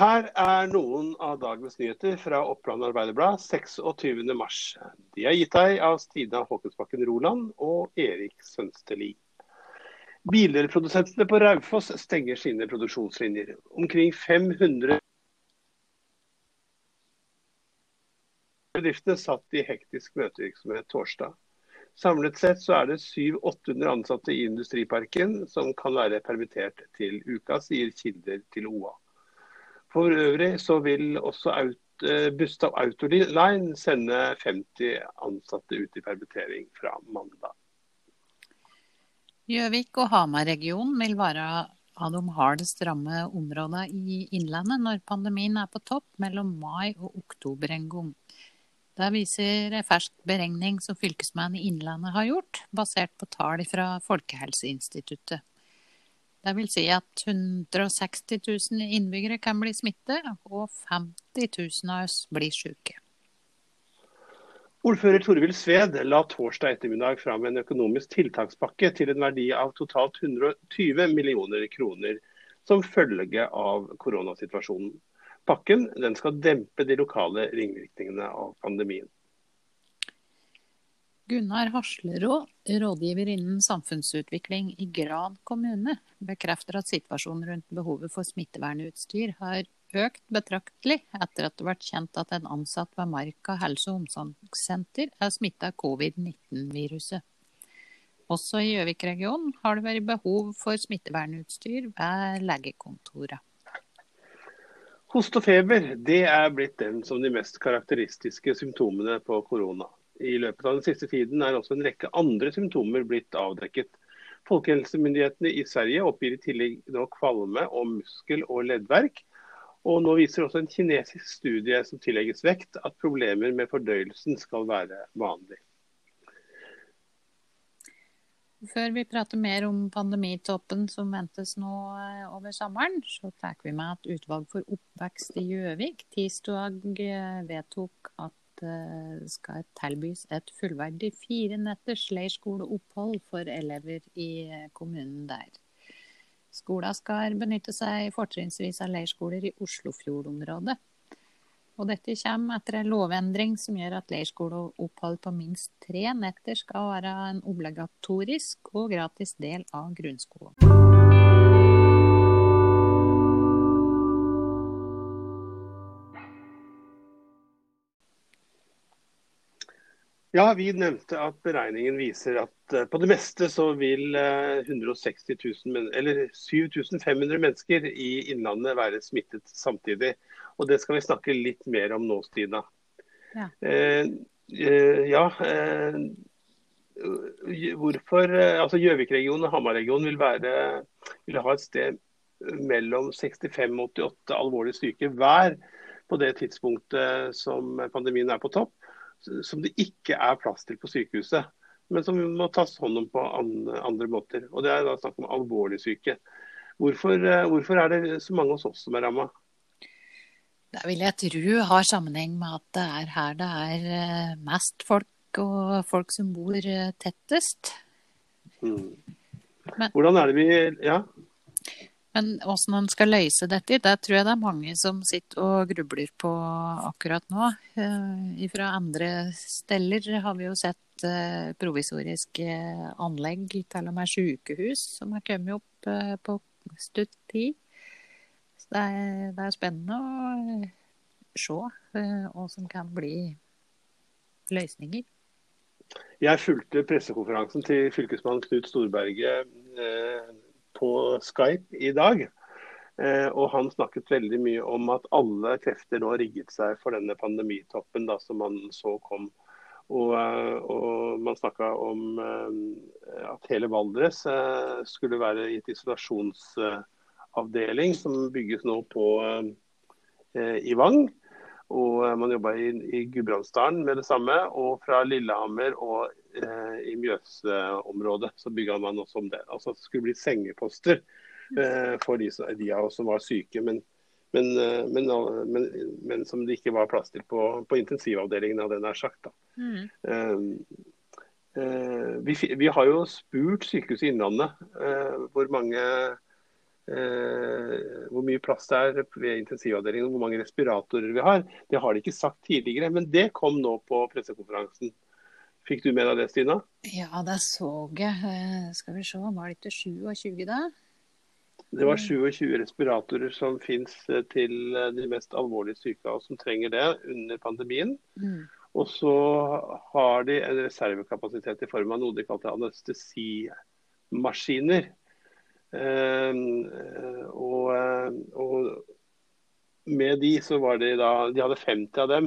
Her er noen av dagens nyheter fra Oppland Arbeiderblad 26.3. De er gitt deg av Stina Håkensbakken Roland og Erik Sønsteli. Bildelprodusentene på Raufoss stenger sine produksjonslinjer. Omkring 500 bedriftene satt i hektisk møtevirksomhet torsdag. Samlet sett så er det 700-800 ansatte i industriparken som kan være permittert til uka, sier kilder til OA. For øvrig så vil også Bustav Autoline sende 50 ansatte ut i permittering fra mandag. Gjøvik og Hamar-regionen vil være av de hardest rammede områdene i Innlandet når pandemien er på topp mellom mai og oktober en gang. Det viser en fersk beregning som fylkesmannen i Innlandet har gjort, basert på tall fra Folkehelseinstituttet. Det vil si at 160 000 innbyggere kan bli smittet, og 50 000 av oss blir syke. Ordfører Torvild Sved la torsdag ettermiddag fram en økonomisk tiltakspakke til en verdi av totalt 120 millioner kroner som følge av koronasituasjonen. Pakken skal dempe de lokale ringvirkningene av pandemien. Gunnar Haslerå, rådgiver innen samfunnsutvikling i Gran kommune, bekrefter at situasjonen rundt behovet for smittevernutstyr har økt betraktelig etter at det ble kjent at en ansatt ved Marka helse- og omsorgssenter er smitta av covid-19-viruset. Også i Gjøvik-regionen har det vært behov for smittevernutstyr ved legekontorene. Hoste og feber det er blitt den som de mest karakteristiske symptomene på korona. I løpet av den siste tiden er også en rekke andre symptomer blitt avdekket. Folkehelsemyndighetene i Sverige oppgir i tillegg nå kvalme og muskel- og leddverk. Og nå viser også en kinesisk studie som tillegges vekt, at problemer med fordøyelsen skal være vanlig. Før vi prater mer om pandemitoppen som ventes nå eh, over sommeren, så tar vi med at utvalg for oppvekst i Gjøvik tirsdag eh, vedtok at det skal tilbys et fullverdig fire netters leirskoleopphold for elever i kommunen der. Skolen skal benytte seg fortrinnsvis av leirskoler i Oslofjordområdet. Og dette kommer etter en lovendring som gjør at leirskoleopphold på minst tre netter skal være en obligatorisk og gratis del av grunnskolen. Ja, vi nevnte at beregningen viser at uh, på det meste så vil uh, 160 000, eller 7500 mennesker i Innlandet være smittet samtidig. Og det skal vi snakke litt mer om nå, Stina. Ja. Eh, ja hvorfor altså Gjøvik-regionen og Hamar-regionen vil, vil ha et sted mellom 65 og 88 alvorlig syke hver på det tidspunktet som pandemien er på topp som det ikke er plass til på sykehuset. Men som må tas hånd om på andre måter. Og Det er da snakk om alvorlig syke. Hvorfor, eh, hvorfor er det så mange hos oss som er ramma? Det vil jeg tro har sammenheng med at det er her det er eh, mest folk, og folk som bor eh, tettest. Mm. Hvordan er det vi Ja? Men hvordan man skal løse dette, det tror jeg det er mange som sitter og grubler på akkurat nå. Eh, fra andre steder har vi jo sett eh, provisoriske anlegg, til og med sykehus, som har kommet opp eh, på stutt tid. Så det er, det er spennende å se hva som kan bli løsninger. Jeg fulgte pressekonferansen til fylkesmann Knut Storberget på Skype i dag. Eh, og han snakket veldig mye om at alle krefter nå rigget seg for denne pandemitoppen da, som man så kom. Og, eh, og man snakka om eh, at hele Valdres skulle være i et isolasjonsavdeling som bygges nå på i Vang. Og man jobba i, i Gudbrandsdalen med det samme. Og fra Lillehammer og i Mjøsområdet så bygga man også om det. Altså det skulle bli sengeposter eh, for de, av oss som var syke, men, men, eh, men, men, som det ikke var plass til på, på intensivavdelingen, av jeg nær sagt. Mm. Eh, eh, vi, vi, har jo spurt Sykehuset Innlandet eh, hvor mange Uh, hvor mye plass det er ved intensivavdelingen, hvor mange respiratorer vi har. Det har de ikke sagt tidligere, men det kom nå på pressekonferansen. Fikk du med deg det, Stina? Ja, det så jeg. Eh, skal vi se, var det ikke 27 da? Det var 27 respiratorer som finnes eh, til eh, de mest alvorlig syke av oss som trenger det under pandemien. Mm. Og så har de en reservekapasitet i form av noe de kalte anestesimaskiner. Og, og, med de så var de da De hadde 50 av dem.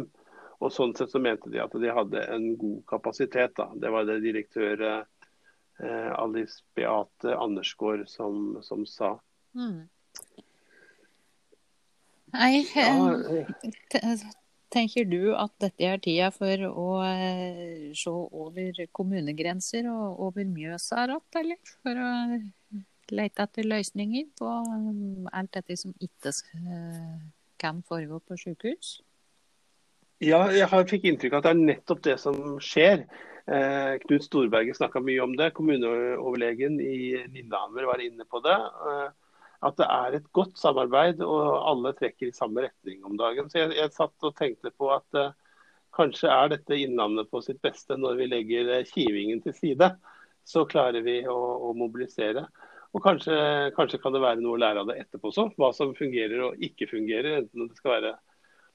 Og sånn sett så mente de at de hadde en god kapasitet. da. Det var det direktør eh, Alice Beate Andersgaard som, som sa. Mm. Nei, ja, Tenker du at dette er tida for å eh, se over kommunegrenser og over Mjøsa igjen, eller? For å lete etter løsninger på um, alt dette som ikke eh, kan foregå på sykehus? Ja, jeg fikk inntrykk av at det er nettopp det som skjer. Eh, Knut Storberget snakka mye om det. Kommuneoverlegen i Lillehammer var inne på det. Eh, at det er et godt samarbeid, og alle trekker i samme retning om dagen. Så jeg, jeg satt og tenkte på at eh, kanskje er dette Innlandet på sitt beste når vi legger uh, kivingen til side. Så klarer vi å, å mobilisere. Og kanskje, kanskje, kan det være noe å lære av det etterpå også. Hva som fungerer og ikke fungerer. Enten det skal være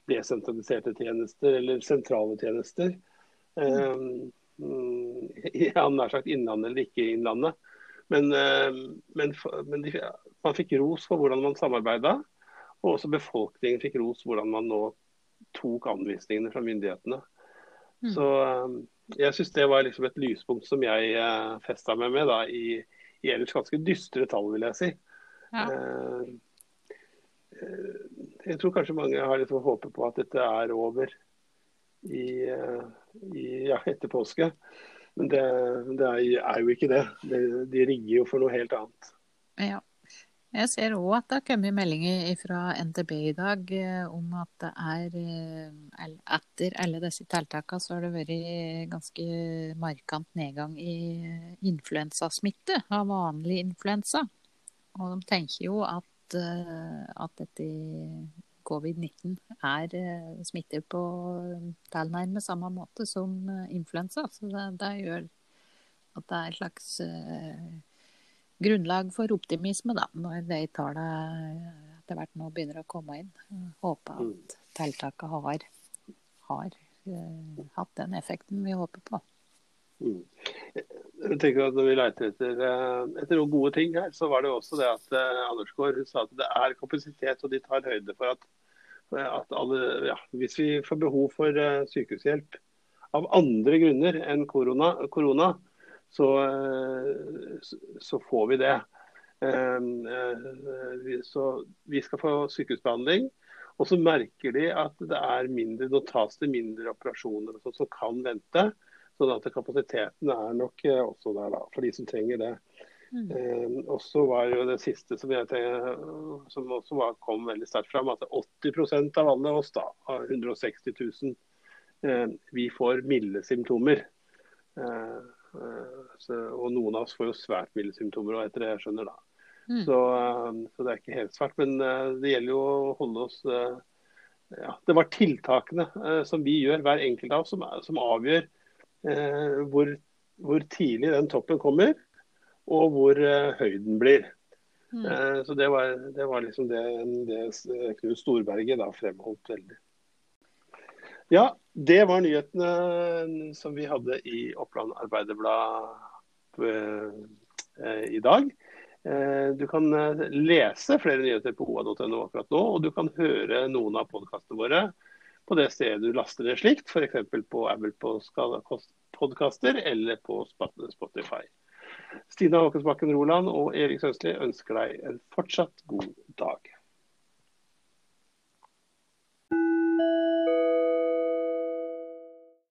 desentraliserte tjenester eller sentrale tjenester. Um, ja, nær sagt Innlandet eller ikke Innlandet. Men, men, men de, man fikk ros for hvordan man samarbeida, og også befolkningen fikk ros for hvordan man nå tok anvisningene fra myndighetene. Mm. Så um, jeg syns det var liksom et lyspunkt som jeg uh, festa meg med da, i, i, ellers ganske dystre tall, vil jeg si. Ja. Uh, jeg tror kanskje mange har litt håpet på at dette er over i, uh, i, ja, etter påske. Men det, det er, er, jo ikke det. det. De rigger jo for noe helt annet. Ja. Jeg ser òg at det har kommet meldinger fra NTB i dag eh, om at det er eh, Etter alle disse tiltakene så har det vært ganske markant nedgang i influensasmitte av vanlig influensa. Og de tenker jo at, eh, at dette covid-19 er smitter på tilnærmet samme måte som influensa. Så det, det gjør at det er et slags grunnlag for optimisme da, når de tallene etter hvert nå begynner å komme inn. Håper at mm. tiltakene har, har hatt den effekten vi håper på. Mm. Jeg tenker at Når vi leter etter, eh, etter, noen gode ting her, så var det også det at Anders Andersgaard sa at det er kapasitet, og de tar høyde for at, at alle, ja, hvis vi får behov for sykehushjelp av andre grunner enn korona, korona så, eh, så får vi det. Eh, eh, så vi skal få sykehusbehandling. Og så merker de at det er mindre, nå tas det mindre operasjoner som kan vente. Sånn at kapasiteten er nok også der da, for de som trenger det. Mm. Eh, og så var jo det siste som, tenker, som også var, kom veldig sterkt fram, at 80% av alle oss, da, av 160 000, eh, vi får milde symptomer. Eh, Eh, så, og noen av oss får jo svært milde symptomer og etter det jeg skjønner. da. Mm. Så, eh, så, det er ikke helt svært. Men eh, det gjelder jo å holde oss ja, Det var tiltakene som vi gjør, hver enkelt av oss, som, som avgjør hvor, hvor, tidlig den toppen kommer, og hvor høyden blir. Mm. Så det var, det var, liksom det, det Knut Storberget da fremholdt veldig. Ja, det var nyhetene som vi hadde i Oppland Arbeiderblad eh, i dag. Eh, du kan eh, lese flere nyheter på oa.no akkurat nå, og du kan høre noen av podkastene våre på det stedet du laster det slikt, f.eks. på Apple podkaster eller på Spotify. Stina Håkensbakken Roland og Erik Sønsli ønsker deg en fortsatt god dag.